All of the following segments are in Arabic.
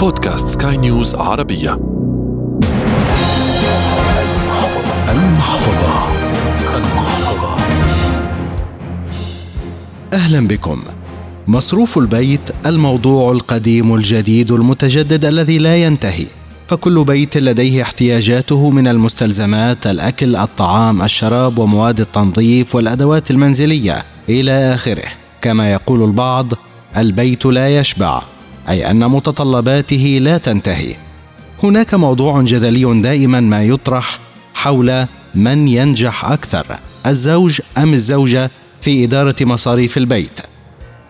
بودكاست سكاي نيوز عربية. المحفظة. المحفظة. أهلا بكم. مصروف البيت الموضوع القديم الجديد المتجدد الذي لا ينتهي. فكل بيت لديه احتياجاته من المستلزمات الأكل الطعام الشراب ومواد التنظيف والأدوات المنزلية. إلى آخره. كما يقول البعض البيت لا يشبع. أي أن متطلباته لا تنتهي. هناك موضوع جدلي دائما ما يطرح حول من ينجح أكثر الزوج أم الزوجة في إدارة مصاريف البيت.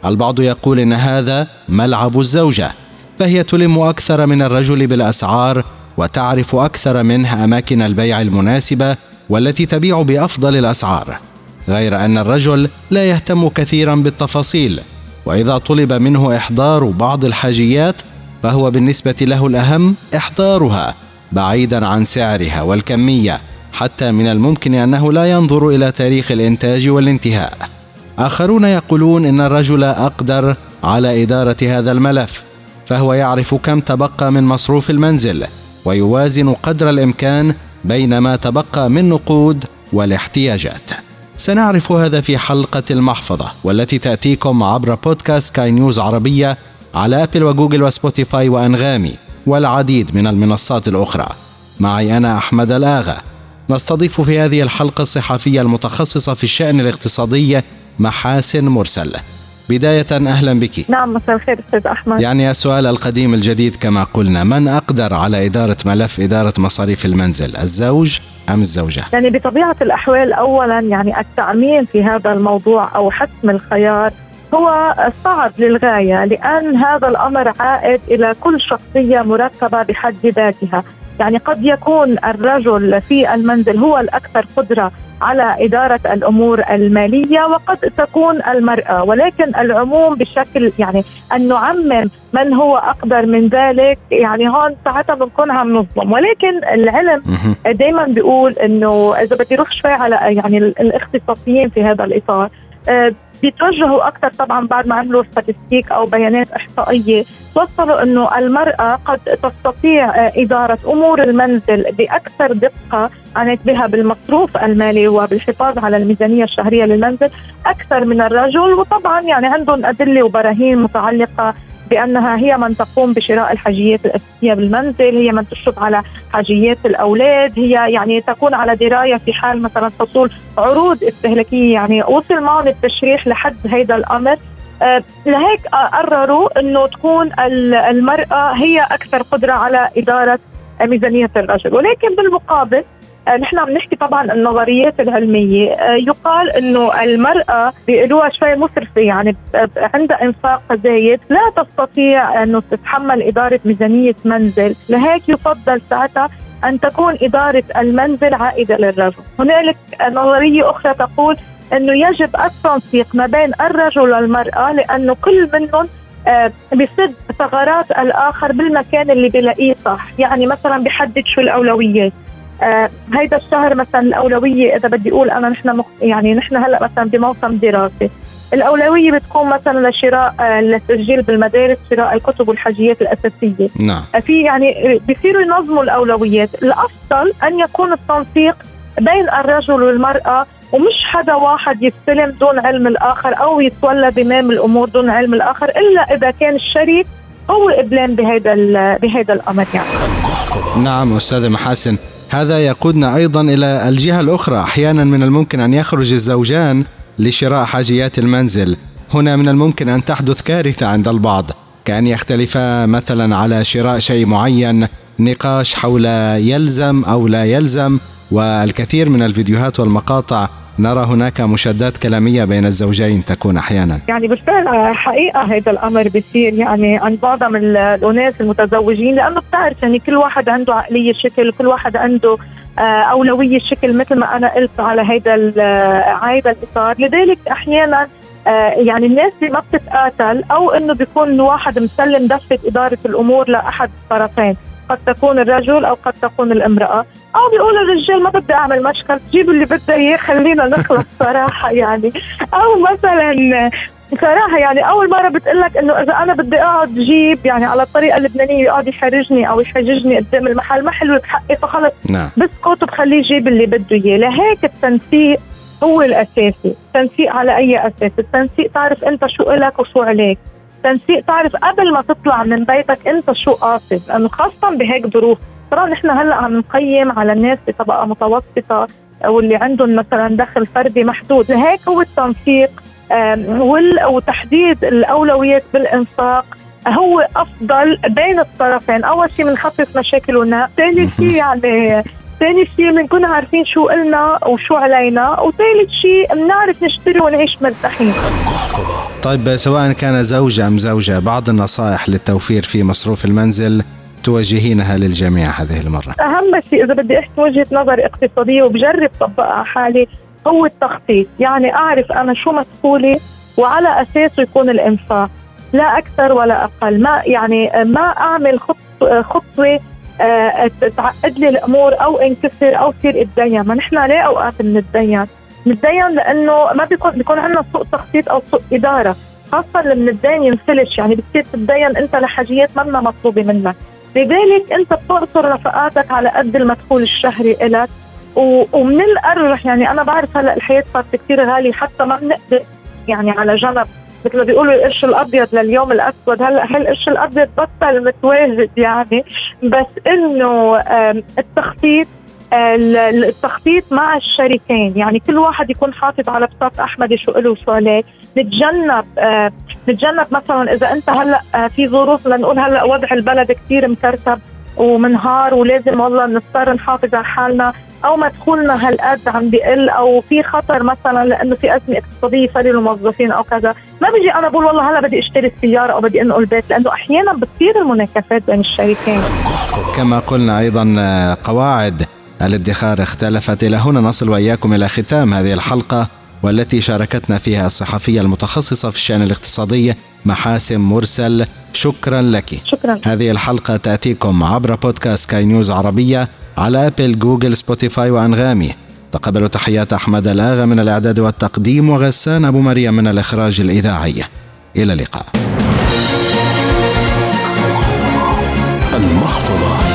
البعض يقول إن هذا ملعب الزوجة فهي تلم أكثر من الرجل بالأسعار وتعرف أكثر منه أماكن البيع المناسبة والتي تبيع بأفضل الأسعار. غير أن الرجل لا يهتم كثيرا بالتفاصيل وإذا طلب منه إحضار بعض الحاجيات فهو بالنسبة له الأهم إحضارها بعيدا عن سعرها والكمية حتى من الممكن أنه لا ينظر إلى تاريخ الإنتاج والانتهاء. آخرون يقولون إن الرجل أقدر على إدارة هذا الملف فهو يعرف كم تبقى من مصروف المنزل ويوازن قدر الإمكان بين ما تبقى من نقود والاحتياجات. سنعرف هذا في حلقة المحفظة والتي تأتيكم عبر بودكاست سكاي نيوز عربية على أبل وجوجل وسبوتيفاي وأنغامي والعديد من المنصات الأخرى. معي أنا أحمد الآغا. نستضيف في هذه الحلقة الصحفية المتخصصة في الشأن الاقتصادي محاسن مرسل. بداية أهلا بك. نعم مساء الخير أستاذ أحمد. يعني السؤال القديم الجديد كما قلنا من أقدر على إدارة ملف إدارة مصاريف المنزل الزوج أم الزوجة؟ يعني بطبيعة الأحوال أولا يعني التأمين في هذا الموضوع أو حسم الخيار هو صعب للغاية لأن هذا الأمر عائد إلى كل شخصية مركبة بحد ذاتها. يعني قد يكون الرجل في المنزل هو الأكثر قدرة على إدارة الأمور المالية وقد تكون المرأة ولكن العموم بشكل يعني أن نعمم من هو أقدر من ذلك يعني هون ساعتها بنكون عم نظلم. ولكن العلم دائما بيقول أنه إذا بدي روح شوي على يعني الاختصاصيين في هذا الإطار آه، بيتوجهوا أكثر طبعا بعد ما عملوا ستاتستيك أو بيانات إحصائية. وصلوا إنه المرأة قد تستطيع إدارة أمور المنزل بأكثر دقة عنت بها بالمصروف المالي وبالحفاظ على الميزانية الشهرية للمنزل أكثر من الرجل. وطبعا يعني عندهم أدلة وبراهين متعلقة بأنها هي من تقوم بشراء الحاجيات الأساسية بالمنزل، هي من تشرف على حاجيات الأولاد، هي يعني تكون على دراية في حال مثلا حصول عروض استهلاكية. يعني وصل معهم التشريح لحد هذا الأمر. أه لهيك قرروا إنه تكون المرأة هي أكثر قدرة على إدارة ميزانية الرجل، ولكن بالمقابل آه، نحن عم نحكي طبعا النظريات العلمية. آه، يقال إنه المرأة بيقولوها شوي مسرفة يعني عندها إنفاق زايد. لا تستطيع إنه تتحمل إدارة ميزانية منزل. لهيك يفضل ساعتها أن تكون إدارة المنزل عائدة للرجل. هنالك نظرية أخرى تقول إنه يجب التنسيق ما بين الرجل والمرأة لأنه كل منهم آه بسد ثغرات الآخر بالمكان اللي بلاقيه صح. يعني مثلا بحدد شو الأولويات. آه هيدا الشهر مثلا الأولوية إذا بدي أقول أنا نحن مخ... يعني نحن هلأ مثلا بموسم دراسي. الأولوية بتكون مثلا لشراء آه للتسجيل بالمدارس شراء الكتب والحاجيات الأساسية. نعم. آه في يعني بيصيروا ينظموا الأولويات. الأفضل أن يكون التنسيق بين الرجل والمرأة ومش حدا واحد يستلم دون علم الآخر أو يتولى بمام الأمور دون علم الآخر إلا إذا كان الشريك هو قبلان بهذا بهذا الأمر يعني. نعم أستاذة محاسن. هذا يقودنا أيضا إلى الجهة الأخرى. أحيانا من الممكن أن يخرج الزوجان لشراء حاجيات المنزل. هنا من الممكن أن تحدث كارثة عند البعض كأن يختلفا مثلا على شراء شيء معين نقاش حول يلزم أو لا يلزم والكثير من الفيديوهات والمقاطع نرى هناك مشادات كلامية بين الزوجين تكون أحيانا. يعني بالفعل حقيقة هذا الأمر بيصير يعني عند بعض من الأناس المتزوجين لأنه بتعرف يعني كل واحد عنده عقلية شكل كل واحد عنده آه، أولوية شكل مثل ما أنا قلت على هذا هذا الإطار لذلك أحيانا آه، يعني الناس ما بتتقاتل أو إنه بيكون واحد مسلم دفة إدارة الأمور لأحد الطرفين قد تكون الرجل أو قد تكون الامرأة. أو بيقول الرجال ما بدي أعمل مشكل جيب اللي بده إياه خلينا نخلص صراحة يعني. أو مثلا صراحة يعني أول مرة بتقول لك إنه إذا أنا بدي أقعد جيب يعني على الطريقة اللبنانية يقعد يحرجني أو يحججني قدام المحل ما حلو بحقي فخلص نعم. بسكت وبخليه يجيب اللي بده إياه. لهيك التنسيق هو الأساسي. التنسيق على أي أساس؟ التنسيق تعرف أنت شو لك وشو عليك. تنسيق تعرف قبل ما تطلع من بيتك انت شو قاصد. لأنه خاصة بهيك ظروف ترى نحن هلأ عم نقيم على الناس بطبقة متوسطة واللي عندهم مثلا دخل فردي محدود. لهيك هو التنسيق وتحديد الأولويات بالإنفاق هو أفضل بين الطرفين. أول شيء بنخفف مشاكلنا ثاني شيء يعني ثاني شيء بنكون عارفين شو قلنا وشو علينا وثالث شيء بنعرف نشتري ونعيش مرتاحين. طيب سواء كان زوج أم زوجة بعض النصائح للتوفير في مصروف المنزل توجهينها للجميع هذه المرة. أهم شيء إذا بدي أحكي وجهة نظر اقتصادية وبجرب طبقها على حالي هو التخطيط. يعني أعرف أنا شو مسؤولي وعلى أساسه يكون الإنفاق. لا أكثر ولا أقل. ما يعني ما أعمل خط خطوة تعقد لي الأمور أو انكسر أو تصير اتدين ما نحن ليه أوقات بنتدين؟ نتدين لأنه ما بيكون بيكون عندنا سوء تخطيط أو سوء إدارة. خاصة لما الدين ينفلش يعني بتصير تتدين أنت لحاجيات منا مطلوبة منك. لذلك أنت بتقصر نفقاتك على قد المدخول الشهري لك ومن الارجح يعني أنا بعرف هلأ الحياة صارت كثير غالية حتى ما بنقدر يعني على جنب. مثل ما بيقولوا القرش الأبيض لليوم الأسود. هلا هالقرش الأبيض بطل متواجد يعني؟ بس إنه التخطيط التخطيط مع الشريكين. يعني كل واحد يكون حاطط على بساط أحمد شو له وشو عليه. نتجنب آه نتجنب مثلا إذا أنت هلا آه في ظروف لنقول هلا وضع البلد كثير مكركب ومنهار ولازم والله نضطر نحافظ على حالنا. أو مدخولنا هالقد عم بيقل أو في خطر مثلا لأنه في أزمة اقتصادية صار الموظفين أو كذا. ما بيجي أنا بقول والله هلا بدي أشتري السيارة أو بدي أنقل بيت لأنه أحيانا بتصير المناكفات بين الشريكين. كما قلنا أيضا قواعد الادخار اختلفت. إلى هنا نصل وإياكم إلى ختام هذه الحلقة والتي شاركتنا فيها الصحفية المتخصصة في الشأن الاقتصادي محاسن مرسل. شكرا لك. شكرا. هذه الحلقة تأتيكم عبر بودكاست سكاي نيوز عربية. على أبل جوجل سبوتيفاي وأنغامي. تقبلوا تحيات أحمد الآغا من الإعداد والتقديم وغسان أبو مريم من الإخراج الإذاعي. إلى اللقاء. المحفظة.